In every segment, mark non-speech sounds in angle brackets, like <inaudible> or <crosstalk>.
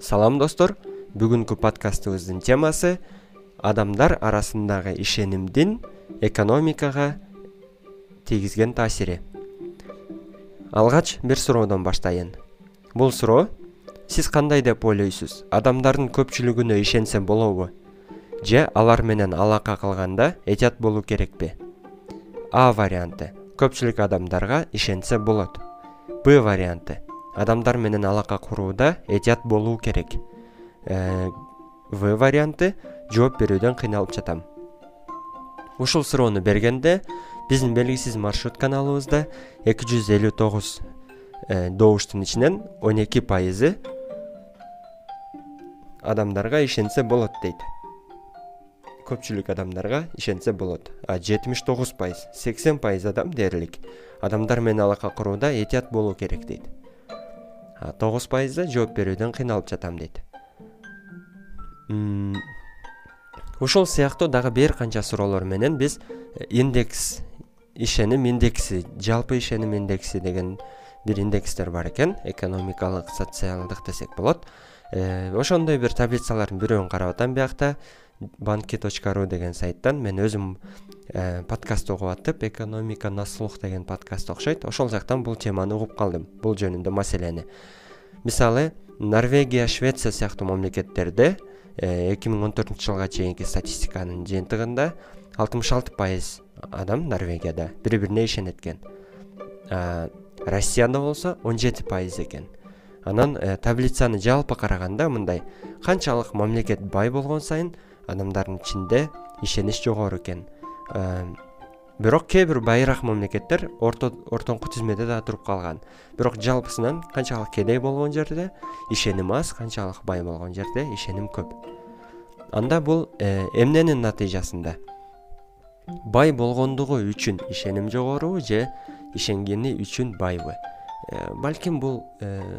салам достор. Бүгүнкү подкастыбыздын темасы адамдар арасындагы ишенимдин экономикага тийгизген таасири алгач бир суроодон баштайын. Бул суроо сиз кандай деп ойлойсуз? Адамдардын көпчүлүгүнө ишенсе болобу? Же алар менен алака кылганда этият болуу керекпи? А варианты. Көпчүлүк адамдарга ишенсе болот. Б варианты адамдар менен алака курууда этият болуу керек. Э, в варианты жооп берүүдөн кыйналып жатам. Ушул суроону бергенде биздин белгисиз маршрут каналыбызда эки жүз элүү тогуз э, добуштун ичинен он эки пайызы адамдарга ишенсе болот дейт. Көпчүлүк адамдарга ишенсе болот. А жетимиш тогуз пайыз сексен пайыз адам дээрлик. Адамдар менен алака курууда этият болуу керек дейт тогуз пайызы жооп берүүдөн кыйналып жатам дейт. Ушул сыяктуу дагы бир канча суроолор менен биз э, индекс ишеним индекси жалпы ишеним индекси деген бир индекстер бар экен. Экономикалык социалдык десек болот. Э, ошондой бир таблицалардын бирөөгн карап атам биякта банки точка ру деген сайттан мен өзүм э, подкаст угуп атып экономика на слух деген подкаст окшойт. Ошол жактан бул теманы угуп калдым. Бул жөнүндө маселени. Мисалы норвегия швеция сыяктуу мамлекеттерде э, эки миң он төртүнчү жылга чейинки статистиканын жыйынтыгында алтымыш алты пайыз адам норвегияда бири бирине ишенет экен россияда болсо он жети пайыз экен. Анан э, таблицаны жалпы караганда мындай канчалык мамлекет бай болгон сайын адамдардын ичинде ишенич жогору экен. Бирок кээ бир байыраак мамлекеттер ортоңку тизмеде да туруп калган. Бирок жалпысынан канчалык кедей болгон жерде ишеним аз канчалык бай болгон жерде ишеним көп. Анда бул э, эмненин натыйжасында? Бай болгондугу үчүн ишеним жогорубу же ишенгени үчүн байбы? Э, балким бул э,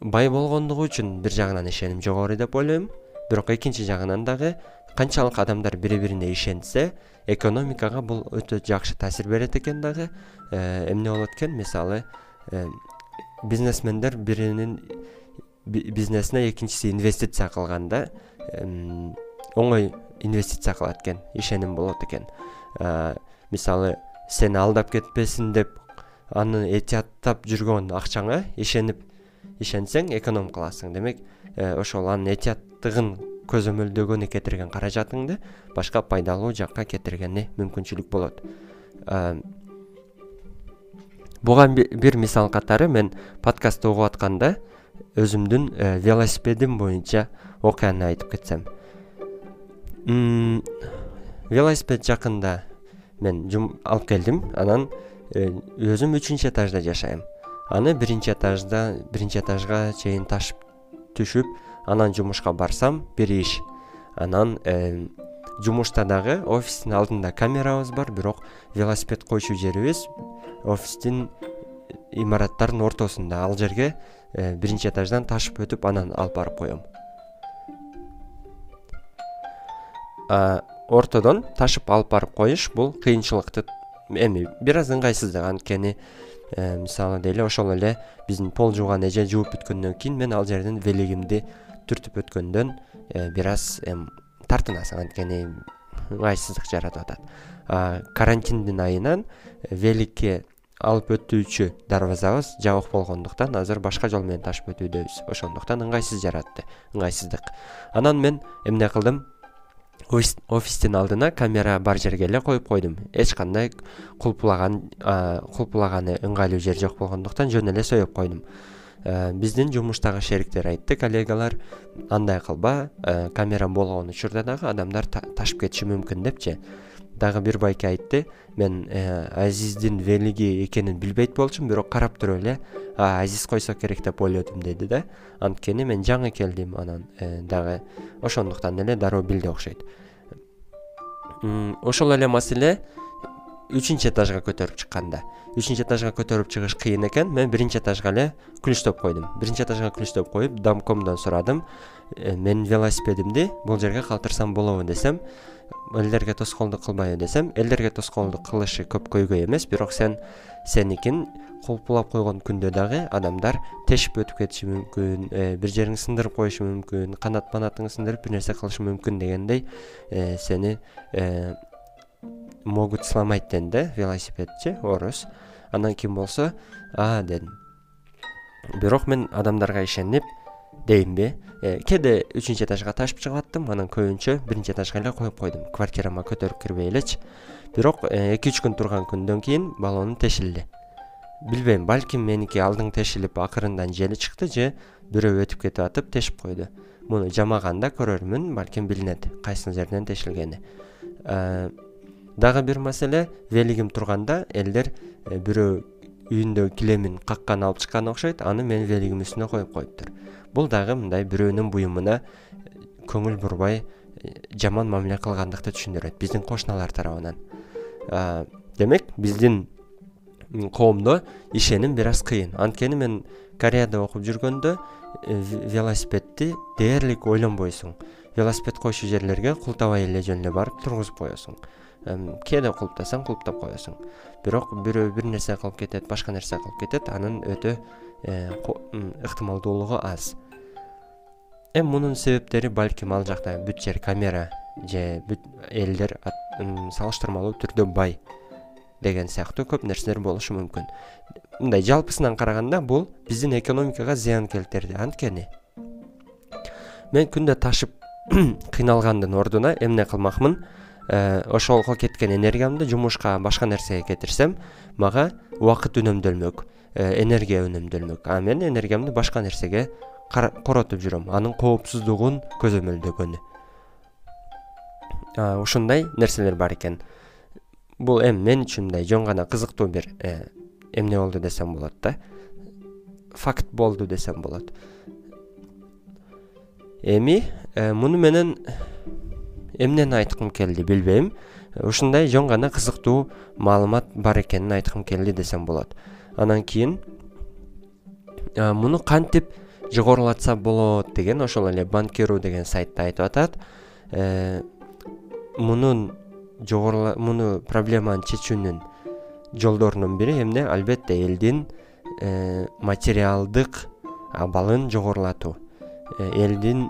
бай болгондугу үчүн бир жагынан ишеним жогору деп ойлойм бирок экинчи жагынан дагы канчалык адамдар бири бирине ишенсе экономикага бул өтө жакшы таасир берет экен дагы э, эмне болот экен? Мисалы э, бизнесмендер биринин бизнесине экинчиси инвестиция кылганда оңой инвестиция кылат экен ишеним болот экен. Э, мисалы сени алдап кетпесин деп аны этияттап жүргөн акчаңа ишенип ишенсең эконом кыласың. Демек ошол анын көзөмөлдөгөнү кетирген каражатыңды башка пайдалуу жакка кетиргени мүмкүнчүлүк болот. Буга бир мисал катары мен подкастты угуп атканда өзүмдүн э, велосипедим боюнча окуяны айтып кетсем. Велосипед жакында мен алып келдим. Анан э, өзүм үчүнчү этажда жашайм. Аны биринчи этажда биринчи этажга чейин ташып түшүп анан жумушка барсам бир иш. Анан жумушта дагы офистин алдында камерабыз бар бирок велосипед койчу жерибиз офистин имараттардын ортосунда. Ал жерге э, биринчи этаждан ташып өтүп анан алып барып коем. Ортодон ташып алып барып коюш бул кыйынчылыкты эми бир аз ыңгайсыздык. Анткени э, мисалы дейли ошол эле биздин пол жууган эже жууп бүткөндөн кийин мен ал жерден велигимди түртүп өткөндөн э, бир аз тартынасың. Анткени ыңгайсыздык жаратып атат. Карантиндин айынан великке алып өтүүчү дарбазабыз жабык болгондуктан азыр башка жол менен ташып өтүүдөбүз. Ошондуктан ыңгайсыз жаратты. Ыңгайсыздык. Анан мен эмне кылдым? Офистин алдына камера бар жерге эле коюп койдум. Эч кандай кулпулаган кулпулаганы ыңгайлуу жер жок болгондуктан жөн эле союп койдум. Э, биздин жумуштагы шериктер айтты коллегалар андай кылба э, камера болгон учурда дагы адамдар ташып кетиши мүмкүн депчи. Дагы бир байке айтты. Мен э, азиздин велиги экенин билбейт болчумун бирок карап туруп эле азиз койсо керек деп ойлодум деди да. Анткени мен жаңы келдим анан дагы ошондуктан эле дароо билди окшойт. Ошол эле маселе үчүнчү этажга көтөрүп чыкканда. Үчүнчү этажга көтөрүп чыгыш кыйын экен. Мен биринчи этажга эле ключтоп койдум. Биринчи этажга ключтоп коюп домкомдон сурадым. Э, менин велосипедимди бул жерге калтырсам болобу десем элдерге тоскоолдук кылбайбы десем элдерге тоскоолдук кылышы көп көйгөй эмес. Бирок сен сеникин кулпулап койгон күндө дагы адамдар тешип өтүп кетиши мүмкүн э, бир жериңди сындырып коюшу мүмкүн канат банатыңды сындырып бир нерсе кылышы мүмкүн дегендей э, сени могут сломать дедим да велосипедчи орус. Анан кийин болсо а дедим бирок мен адамдарга ишенип деймби кээде үчүнчү этажга ташып чыгып аттым анан көбүнчө биринчи этажга эле коюп койдум. Квартирама көтөрүп кирбей элечи. Бирок эки үч күн турган күндөн кийин баллонум тешилди. Билбейм балким меники алдың тешилип акырындан жели чыкты же бирөө өтүп кетип атып тешип койду. Муну жамаганда көрөрмүн балким билинет кайсыл жерден тешилгени дагы бир маселе. Велигим турганда элдер э, бирөө үйүндөгү килемин каккан алып чыккан окшойт аны менин велигимдин үстүнө коюп коюптур. Бул дагы мындай бирөөнүн буюмуна э, көңүл бурбай э, жаман мамиле кылгандыкты түшүндүрөт биздин кошуналар тарабынан. Демек биздин коомдо ишеним бир аз кыйын. Анткени мен кореяда окуп жүргөндө велосипедти дээрлик ойлонбойсуң. Велосипед койчу жерлерге култабай эле жөн эле барып тургузуп коесуң кээде кулуптасаң кулуптап коесуң. Бирок бирөө бир нерсе кылып кетет башка нерсе кылып кетет анын өтө э, ыктымалдуулугу аз. Эми мунун себептери балким ал жакта бүт жер камера же бүт элдер салыштырмалуу түрдө бай деген сыяктуу көп нерселер болушу мүмкүн. Мындай жалпысынан караганда бул биздин экономикага зыян келтирди анткени. Мен күндө ташып <coughs> кыйналгандын ордуна эмне кылмакмын Э, ошого кеткен энергиямды жумушка башка нерсеге кетирсем мага убакыт үнөмдөлмөк э, энергия үнөмдөлмөк. А мен энергиямды башка нерсеге коротуп жүрөм. Анын коопсуздугун көзөмөлдөгөнү. Ушундай нерселер бар экен. Бул эми мен үчүн мындай жөн гана кызыктуу бир э, эмне болду десем болот да. Факт болду десем болот. Эми муну менен эмнени айткым келди билбейм. Ушундай жөн гана кызыктуу маалымат бар экенин айткым келди десем болот. Анан кийин муну кантип жогорулатса болот деген ошол эле банкиру деген сайтта айтып атат. Э, мунун жогорула муну проблеманы чечүүнүн жолдорунун бири эмне? Албетте элдин э, материалдык абалын жогорулатуу. Э, элдин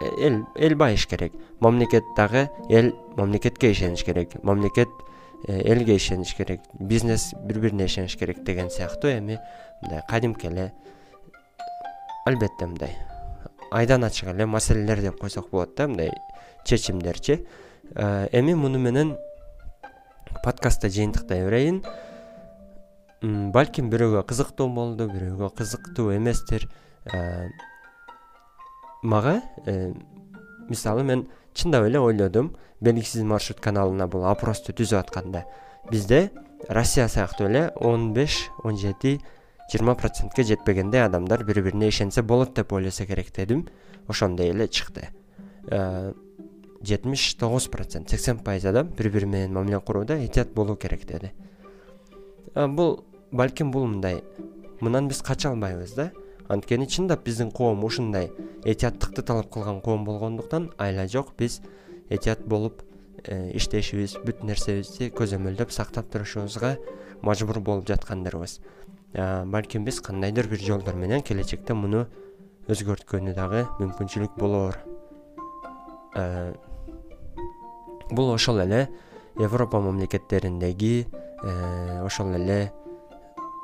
эл эл байыш керек. Мамлекет дагы эл мамлекетке ишениш керек. Мамлекет э, элге ишениш керек. Бизнес бири бирине ишениш керек деген сыяктуу эми мындай кадимки эле албетте мындай. Айдан ачык эле маселелер деп койсок болот да мындай чечимдерчи. Э, эми муну менен подкастты жыйынтыктай берейин балким бирөөгө кызыктуу болду бирөөгө кызыктуу эместир э, мага э, мисалы мен чындап эле ойлодум. Белгисиз маршрут каналына бул опросту түзүп атканда. Бизде россия сыяктуу эле он беш он жети жыйырма процентке жетпегендей адамдар бири бирине ишенсе болот деп ойлосо керек дедим. Ошондой эле чыкты. Э, жетимиш тогуз процент сексен пайыз адам бири бири менен мамиле курууда этият болуу керек деди. Бул балким бул мындай. Мындан биз кача албайбыз да анткени чындап биздин коом ушундай этияттыкты талап кылган коом болгондуктан айла жок биз этият болуп э, иштешибиз бүт нерсебизди көзөмөлдөп сактап турушубузга мажбур болуп жаткандырбыз балким биз кандайдыр бир жолдор менен келечекте муну өзгөрткөнү дагы мүмкүнчүлүк болоор э, бул ошол эле европа мамлекеттериндеги э, ошол эле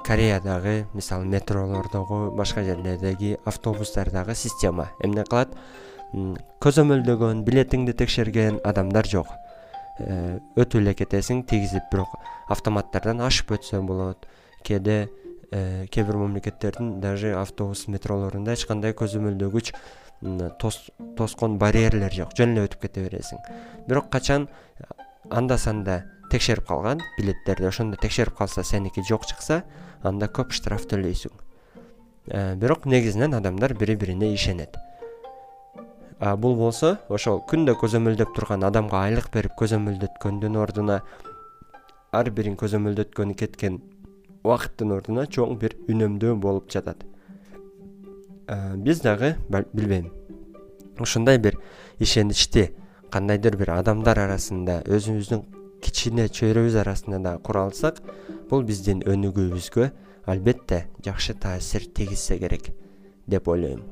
кореядагы мисалы метролордогу башка жерлердеги автобустардагы система. Эмне кылат? Көзөмөлдөгөн билетиңди текшерген адамдар жок. Э, өтүп эле кетесиң тийгизип бирок автоматтардан ашып өтсө болот. Кээде э, кээ бир мамлекеттердин даже автобус метролорунда эч кандай көзөмөлдөгүч тоскон барьерлер жок. Жөн эле өтүп кете бересиң. Бирок качан анда санда текшерип калган билеттерди ошондо текшерип калса сеники жок чыкса анда көп штраф төлөйсүң. Э, бирок негизинен адамдар бири бирине ишенет бул болсо ошол күндө көзөмөлдөп турган адамга айлык берип көзөмөлдөткөндүн ордуна ар бирин көзөмөлдөткөнү кеткен убакыттын ордуна чоң бир үнөмдөө болуп жатат. Э, биз дагы билбейм. Ушундай бир ишеничти кандайдыр бир адамдар арасында өзүбүздүн кичине чөйрөбүз арасында дагы кура алсак бул биздин өнүгүүбүзгө албетте жакшы таасир тийгизсе керек деп ойлойм